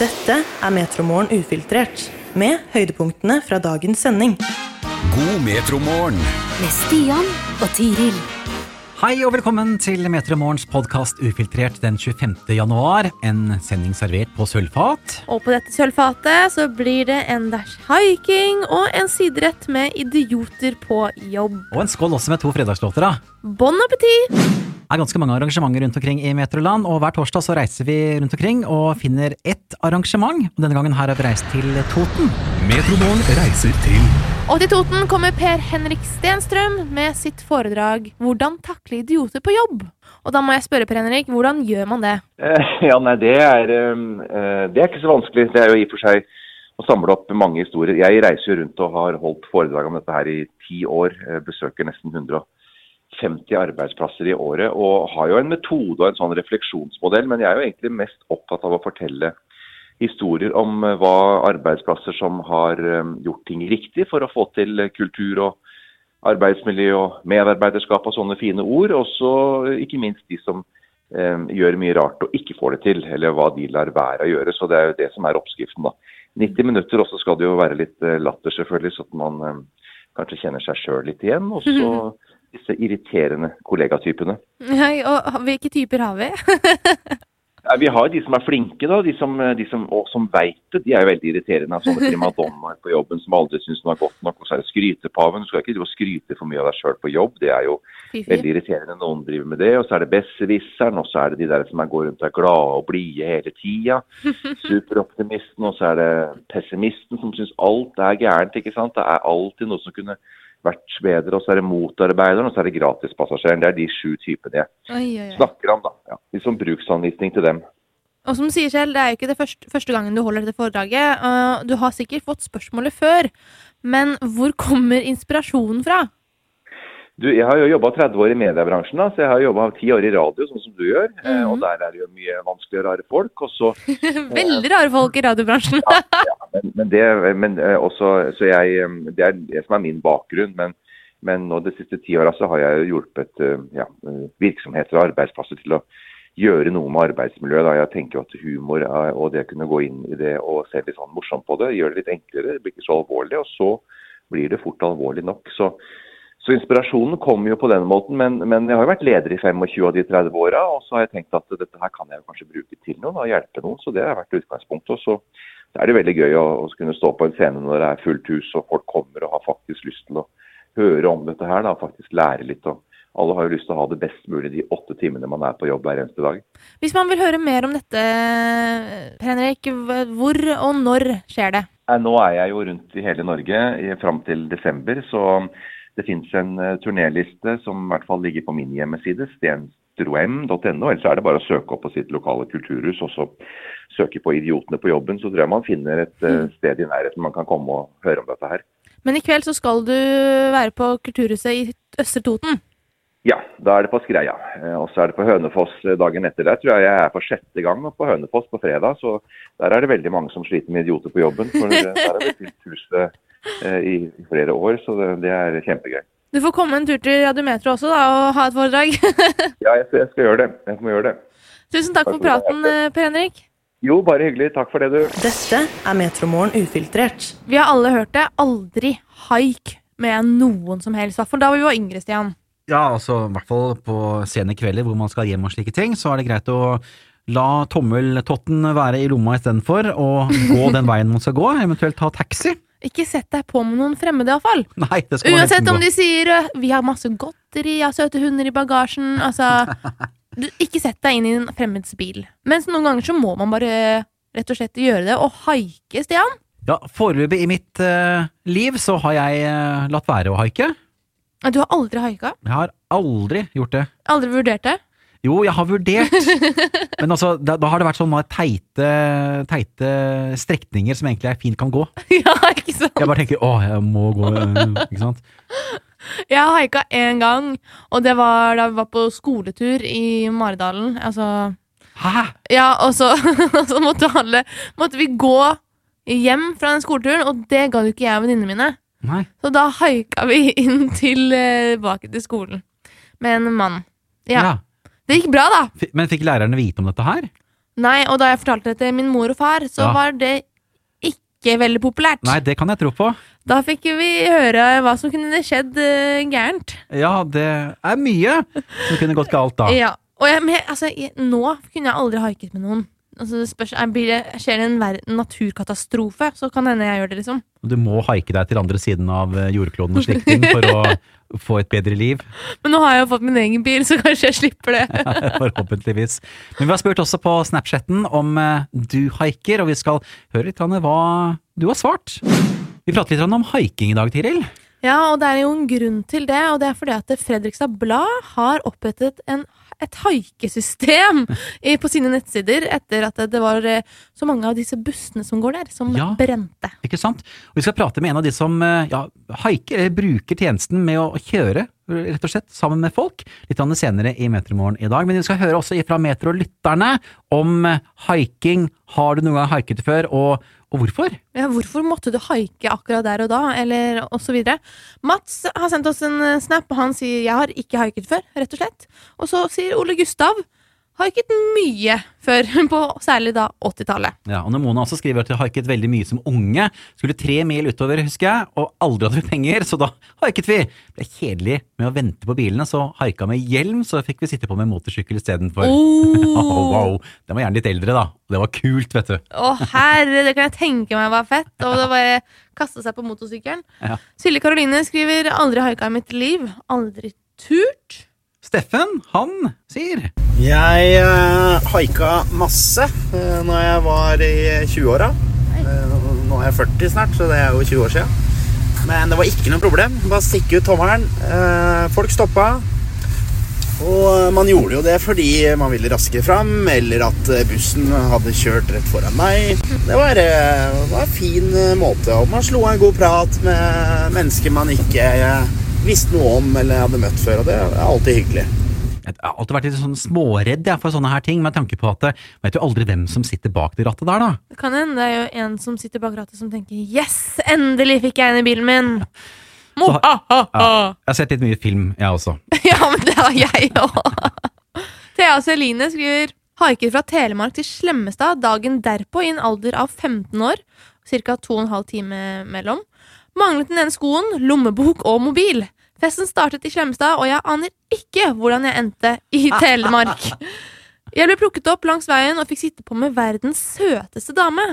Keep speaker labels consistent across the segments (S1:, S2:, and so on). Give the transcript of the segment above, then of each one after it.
S1: Dette er Metromorgen ufiltrert, med høydepunktene fra dagens sending.
S2: God metromorgen.
S3: med Stian og Tiril.
S4: Hei og velkommen til Metromorgens podkast Ufiltrert den 25. januar. En sending servert på sølvfat.
S5: Og på dette sølvfatet så blir det en dash hiking og en siderett med idioter på jobb.
S4: Og en skål også med to fredagslåter. da.
S5: Bon appétit!
S4: Er ganske mange arrangementer rundt omkring i Metroland, og hver torsdag så reiser vi rundt omkring og finner ett arrangement. Og denne gangen her har vi reist til Toten.
S2: Metromorgen reiser til
S5: Og til Toten kommer Per Henrik Stenstrøm med sitt foredrag 'Hvordan takle idioter på jobb'. Og da må jeg spørre Per Henrik, hvordan gjør man det?
S6: Eh, Ja, nei, det er, eh, det er ikke så vanskelig. Det er jo i og for seg å samle opp mange historier. Jeg reiser jo rundt og har holdt foredrag om dette her i ti år. eh, Besøker nesten 150 arbeidsplasser i året og har jo en metode og en sånn refleksjonsmodell. Men jeg er jo egentlig mest opptatt av å fortelle historier om eh, hva arbeidsplasser som har eh, gjort ting riktig for å få til kultur og arbeidsmiljø og medarbeiderskap og sånne fine ord. Og så eh, ikke minst de som eh, gjør mye rart og ikke får det til, eller hva de lar være å gjøre. Så det er jo det som er oppskriften, da. 90 minutter, og så skal det jo være litt latter, selvfølgelig, så at man eh, kanskje kjenner seg sjøl litt igjen. Og så disse irriterende kollegatypene.
S5: Nei, og hvilke typer har vi?
S6: Ja, vi har de som er flinke, da, de som, de som, og som veit det. De er jo veldig irriterende. Sånne primadonnaer på jobben som aldri syns noe er godt nok. Og så er det skrytepaven. Du skal ikke skryte for mye av deg sjøl på jobb. Det er jo
S5: Fy, fy.
S6: veldig irriterende når noen driver med det. Og så er det besserwisseren, og så er det de der som går rundt og er glade og blide hele tida. Superoptimisten, og så er det pessimisten som syns alt er gærent. ikke sant? Det er alltid noe som kunne vært bedre. Og så er det motarbeideren, og så er det gratispassasjeren. Det er de sju typene jeg
S5: Oi, oi, oi.
S6: snakker om, da. Ja, liksom bruksanvisning til dem.
S5: Og som du sier selv, det er jo ikke det første, første gangen du holder dette foredraget. du har sikkert fått spørsmålet før, men hvor kommer inspirasjonen fra?
S6: Du, jeg har jo jobba 30 år i mediebransjen, da, så jeg har jobba 10 år i radio, sånn som du gjør. Mm
S5: -hmm.
S6: Og der er det jo mye vanskelige rare folk. Og så,
S5: Veldig rare folk i radiobransjen.
S6: ja, men, men det, men eh, også, så jeg, eh, det er det som er min bakgrunn. Men, men nå de siste ti åra så har jeg hjulpet ja, virksomheter og arbeidsplasser til å gjøre noe med arbeidsmiljøet. Da. Jeg tenker at humor og det å kunne gå inn i det og se litt sånn morsomt på det, gjør det litt enklere. Det blir ikke så alvorlig. Og så blir det fort alvorlig nok. Så, så inspirasjonen kommer jo på den måten. Men, men jeg har jo vært leder i 25 av de 30 åra, og så har jeg tenkt at dette her kan jeg kanskje bruke til noe, og hjelpe noen. Så det har vært utgangspunktet. Og så er det veldig gøy å, å kunne stå på en scene når det er fullt hus og folk kommer og har faktisk lyst til å høre om dette her, da, faktisk lære litt. og alle har jo lyst til å ha det best mulig de åtte timene man er på jobb hver eneste dag.
S5: Hvis man vil høre mer om dette, Henrik, hvor og når skjer det?
S6: Nå er jeg jo rundt i hele Norge fram til desember, så det finnes en eh, turnéliste som i hvert fall ligger på min hjemmeside, stenstroem.no. Ellers er det bare å søke opp på sitt lokale kulturhus og så søke på 'Idiotene på jobben'. Så tror jeg man finner et eh, sted i nærheten man kan komme og høre om dette her.
S5: Men i kveld så skal du være på Kulturhuset i Østre Toten.
S6: Ja, da er det på Skreia. Eh, Og så er det på Hønefoss dagen etter. Der tror jeg jeg er for sjette gang på Hønefoss på fredag. Så der er det veldig mange som sliter med idioter på jobben. For der har vi fylt huset i i flere år, så det, det er kjempegøy.
S5: Du får komme en tur til Radiometro også da, og ha et foredrag.
S6: Ja, jeg skal, jeg skal gjøre det. Jeg må gjøre det.
S5: Tusen takk for praten, eh, Per Henrik.
S6: Jo, bare hyggelig. Takk for det, du.
S1: Dette er Metromorgen ufiltrert.
S5: Vi har alle hørt det. Aldri haik med noen som helst. For da var vi jo yngre, Stian.
S4: Ja, altså i hvert fall på sene kvelder hvor man skal hjem og slike ting, så er det greit å la tommeltotten være i lomma istedenfor, og gå den veien man skal gå, eventuelt ta taxi.
S5: Ikke sett deg på med noen fremmede, iallfall. Uansett om de sier 'vi har masse godteri, jeg har søte hunder i bagasjen', altså du, Ikke sett deg inn i en fremmeds bil. Mens noen ganger så må man bare rett og slett gjøre det, og haike, Stian.
S4: Ja, foreløpig i mitt uh, liv så har jeg uh, latt være å haike.
S5: Du har aldri haika?
S4: Jeg har aldri gjort det.
S5: Aldri vurdert det?
S4: Jo, jeg har vurdert, men altså, da, da har det vært sånne teite, teite strekninger som egentlig er fint kan gå.
S5: ja, ikke sant?
S4: Jeg bare tenker å, jeg må gå, ikke sant.
S5: Jeg har haika én gang, og det var da vi var på skoletur i Maridalen. Altså
S4: Hæ?
S5: Ja, og så, og så måtte, alle, måtte vi gå hjem fra den skoleturen, og det ga jo ikke jeg og venninnene mine.
S4: Nei.
S5: Så da haika vi inn til, eh, tilbake til skolen med en mann. Ja.
S4: Ja.
S5: Det gikk bra, da.
S4: F- Men fikk lærerne vite om dette her?
S5: Nei, og da jeg fortalte det til min mor og far, så
S4: Ja.
S5: var det ikke veldig populært.
S4: Nei, det kan jeg tro på.
S5: Da fikk vi høre hva som kunne skjedd uh, gærent.
S4: Ja, det er mye som kunne gått galt da.
S5: Ja. Og jeg, men jeg, altså, jeg, nå kunne jeg aldri haiket med noen. Altså, det spørs, det, skjer det en naturkatastrofe, så kan hende jeg gjør det, liksom.
S4: Du må haike deg til andre siden av eh, jordkloden og slike ting for å få et bedre liv.
S5: Men nå har jeg jo fått min egen bil, så kanskje jeg slipper det.
S4: Forhåpentligvis. Men vi har spurt også på Snapchatten om eh, du haiker, og vi skal høre litt om hva du har svart. Vi prater litt om haiking i dag, Tiril.
S5: Ja, og det er jo en grunn til det, og det er fordi at Fredrikstad Blad har opprettet en, et haikesystem på sine nettsider etter at det var eh, så mange av disse bussene som går der, som
S4: Ja.
S5: brente.
S4: Ikke sant? Og vi skal prate med en av de som eh, ja, haiker, bruker tjenesten med å kjøre, rett og slett, sammen med folk, litt senere i Metromorgen i dag. Men vi skal høre også fra Metro-lytterne om eh, haiking. Har du noen gang haiket før, og, og hvorfor?
S5: Ja, hvorfor måtte du haike akkurat der og da, eller videre. Mats har sendt oss en eh, snap, og han sier 'jeg har ikke haiket før', rett og slett. Og så sier Ole Gustav 'haiket mye før', på særlig da 80-tallet.
S4: Ja, og Mona også skriver at hun haiket veldig mye som unge. Skulle tre mil utover, husker jeg, og aldri hadde vi penger, så da haiket vi. Ble kjedelig med å vente på bilene, så haika med hjelm, så fikk vi sitte på med motorsykkel istedenfor. Oh,
S5: Oh.
S4: wow. Den var gjerne litt eldre, da. Det var kult, vet du.
S5: Å herre, det kan jeg tenke meg var fett. Og det bare kaste seg på motorsykkelen.
S4: Ja.
S5: Silje Karoline skriver 'aldri haika i mitt liv'. Aldri turt.
S4: Steffen, han sier
S7: Jeg uh, haika masse uh, når jeg var i 20-åra. Eh, nå er jeg 40 snart, så det er jo 20 år siden. Men det var ikke noe problem. Bare stikke ut tommelen. Eh, folk stoppa. Og man gjorde jo det fordi man ville raskere fram, eller at eh, bussen hadde kjørt rett foran meg. Det var, eh, det var en fin eh, måte. Og man slo en god prat med mennesker man ikke eh, visste noe om eller hadde møtt før. Og det er alltid hyggelig.
S4: Jeg har alltid vært litt sånn småredd jeg, for sånne her ting, med tanke på at jeg vet jo aldri hvem som sitter bak det rattet der, da.
S5: Det kan hende det er jo en som sitter bak rattet som tenker 'yes, endelig fikk jeg en i bilen min'. Mo,
S4: Så-
S5: ah, ah. Ja,
S4: Jeg har sett litt mye film, jeg også.
S5: Ja, men det har jeg òg. Thea Celine skriver Haiker fra Telemark til Slemmestad dagen derpå i en alder av 15 år. Ca. 2 12 time mellom. Manglet den ene skoen, lommebok og mobil. Festen startet i Slemmestad, og jeg aner ikke hvordan jeg endte i Telemark. Jeg ble plukket opp langs veien og fikk sitte på med verdens søteste dame.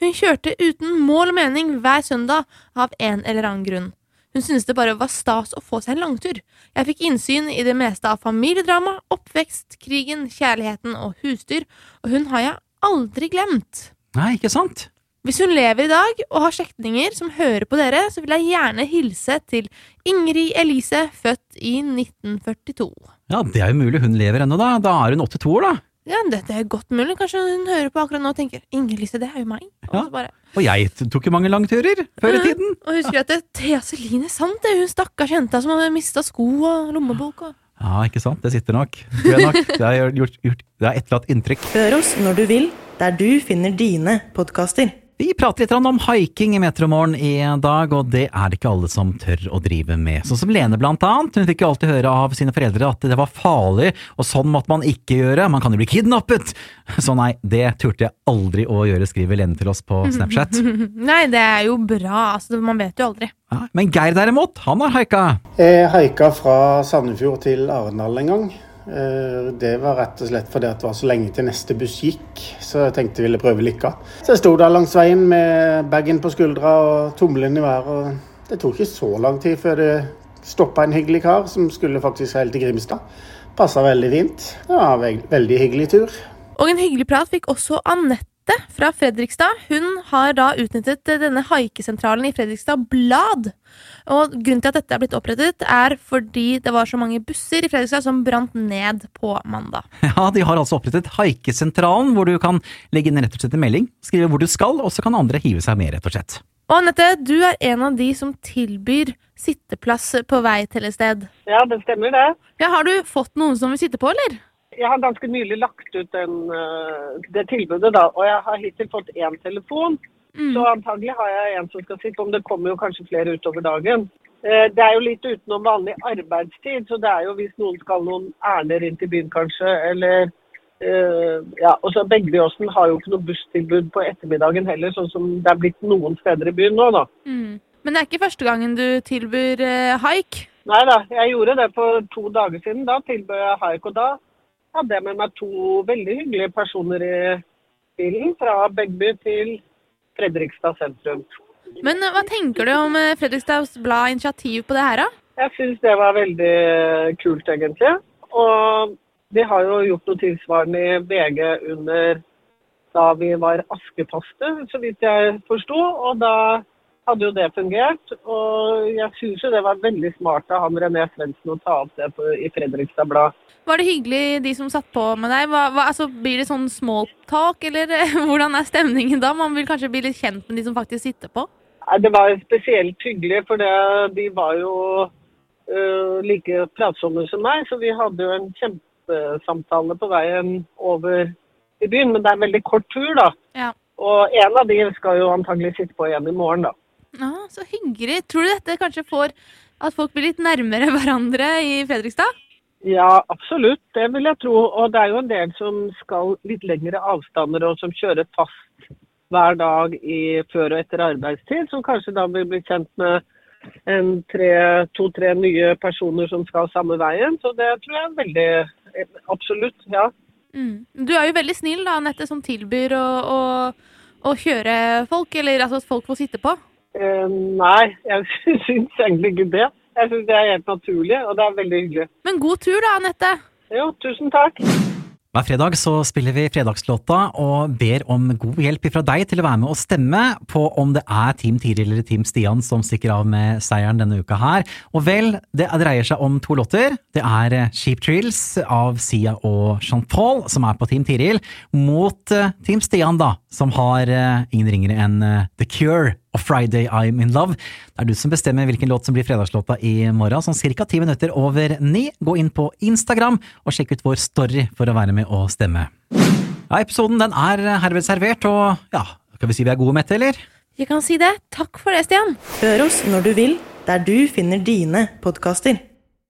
S5: Hun kjørte uten mål og mening hver søndag av en eller annen grunn. Hun syntes det bare var stas å få seg en langtur. Jeg fikk innsyn i det meste av familiedrama, oppvekst, krigen, kjærligheten og husdyr, og hun har jeg aldri glemt.
S4: Nei, ikke sant?
S5: Hvis hun lever i dag og har slektninger som hører på dere, så vil jeg gjerne hilse til Ingrid Elise, født i 1942.
S4: Ja, det er jo mulig hun lever ennå, da. Da er hun 82 år, da.
S5: Ja, det, det er godt mulig. Kanskje hun hører på akkurat nå og tenker 'Ingrid Lise, det er jo meg. Og,
S4: Ja.
S5: så bare,
S4: Og jeg tok jo mange langturer før i tiden.
S5: og husker at det, Thea Celine, sant det, hun stakkars jenta som hadde mista sko og lommebok og
S4: Ja, ikke sant? Det sitter nok. Tror jeg nok. Det har gjort, gjort, det har etterlatt inntrykk.
S1: Hør oss når du vil, der du finner dine podkaster.
S4: Vi prater litt om haiking i Metromorgen i dag, og det er det ikke alle som tør å drive med. Sånn som Lene blant annet. Hun fikk jo alltid høre av sine foreldre at det var farlig, og sånn måtte man ikke gjøre. Man kan jo bli kidnappet! Så nei, det turte jeg aldri å gjøre, skriver Lene til oss på Snapchat.
S5: Nei, det er jo bra. Altså, man vet jo aldri.
S4: Ja, men Geir derimot, han har haika.
S8: Jeg haika fra Sandefjord til Arendal en gang. Eh, Det var rett og slett fordi det var så lenge til neste buss gikk, så jeg tenkte jeg ville prøve lykka. Så jeg sto der langs veien med bagen på skuldra og tommelen i været. Det tok ikke så lang tid før det stoppa en hyggelig kar som skulle faktisk helt til Grimstad. Passa veldig fint. Det var en veldig hyggelig tur.
S5: Og en hyggelig prat fikk også Anette fra Fredrikstad. Hun har da utnyttet denne haikesentralen i Fredrikstad Blad. Og grunnen til at dette er blitt opprettet, er fordi det var så mange busser i Fredrikstad som brant ned på mandag.
S4: Ja, de har altså opprettet Haikesentralen, hvor du kan legge inn rett og slett en melding, skrive hvor du skal, og så kan andre hive seg med, rett og slett.
S5: Og Anette, du er en av de som tilbyr sitteplass på vei til et sted.
S9: Ja, det stemmer det.
S5: Ja, Har du fått noen som vil sitte på, eller?
S9: Jeg har ganske nylig lagt ut den, eh, det tilbudet, da, og jeg har hittil fått én telefon. Så antagelig har jeg en som skal sitte, om det kommer jo kanskje flere utover dagen. Eh, Det er jo litt utenom vanlig arbeidstid, så det er jo hvis noen skal noen ærender inn til byen kanskje, eller Eh, ja, og så Begbyåsen har jo ikke noe busstilbud på ettermiddagen heller, sånn som det er blitt noen steder i byen nå, da.
S5: Mm. Men det er ikke første gangen du tilbyr eh, haik?
S9: Nei da, jeg gjorde det for to dager siden. Da tilbød jeg haik, og da hadde jeg med meg to veldig hyggelige personer i bilen fra Begby til Fredrikstad sentrum.
S5: Men eh, hva tenker du om eh, Fredrikstads Blad initiativ på det her, da?
S9: Jeg syns det var veldig kult, egentlig. Og de har jo gjort noe tilsvarende i VG under da vi var askefaste, så vidt jeg forsto. Og da hadde jo det fungert. Og jeg syns jo det var veldig smart av han René Svendsen å ta opp det på, i Fredrikstad Blad.
S5: Var det hyggelig, de som satt på med deg? Hva, hva, altså, blir det sånn small talk, eller eh, hvordan er stemningen da? Man vil kanskje bli litt kjent med de som faktisk sitter på?
S9: Nei, Det var spesielt hyggelig, for det, de var jo uh, like pratsomme som meg. Så vi hadde jo en kjempesamtale på veien over i byen. Men det er en veldig kort tur, da.
S5: Ja.
S9: Og en av de skal jo antagelig sitte på igjen i morgen, da.
S5: Ah, så hyggelig. Tror du dette kanskje får at folk blir litt nærmere hverandre i Fredrikstad?
S9: Ja, absolutt. Det vil jeg tro. Og det er jo en del som skal litt lengre avstander, og som kjører fast hver dag i før og etter arbeidstid, som kanskje da vil bli kjent med en tre- to-tre nye personer som skal samme veien. Så det tror jeg er veldig Absolutt, ja.
S5: Mm. Du er jo veldig snill, da, Anette, som tilbyr å, å, å kjøre folk, eller altså at folk får sitte på.
S9: Eh, nei, jeg syns egentlig ikke det. Jeg syns det er helt naturlig, og det er veldig hyggelig.
S5: Men god tur, da, Anette.
S9: Jo, tusen takk.
S4: Hver fredag så spiller vi fredagslåta og ber om god hjelp fra deg til å være med og stemme på om det er Team Tiril eller Team Stian som stikker av med seieren denne uka her. Og vel, det dreier seg om to låter. Det er Cheap Trills av Sia og Jean Paul som er på Team Tiril, mot eh, Team Stian, da, som har eh, ingen ringere enn eh, The Cure og Friday I'm In Love. Det er du som bestemmer hvilken låt som blir fredagslåta i morgen, sånn cirka ti minutter over ni. Gå inn på Instagram og sjekk ut vår story for å være med og stemme. Ja, episoden den er herved servert, og ja, skal vi si vi er gode, Mette, eller?
S5: Vi kan si det. Takk for det, Stian.
S1: Hør oss når du vil, der du finner dine podkaster.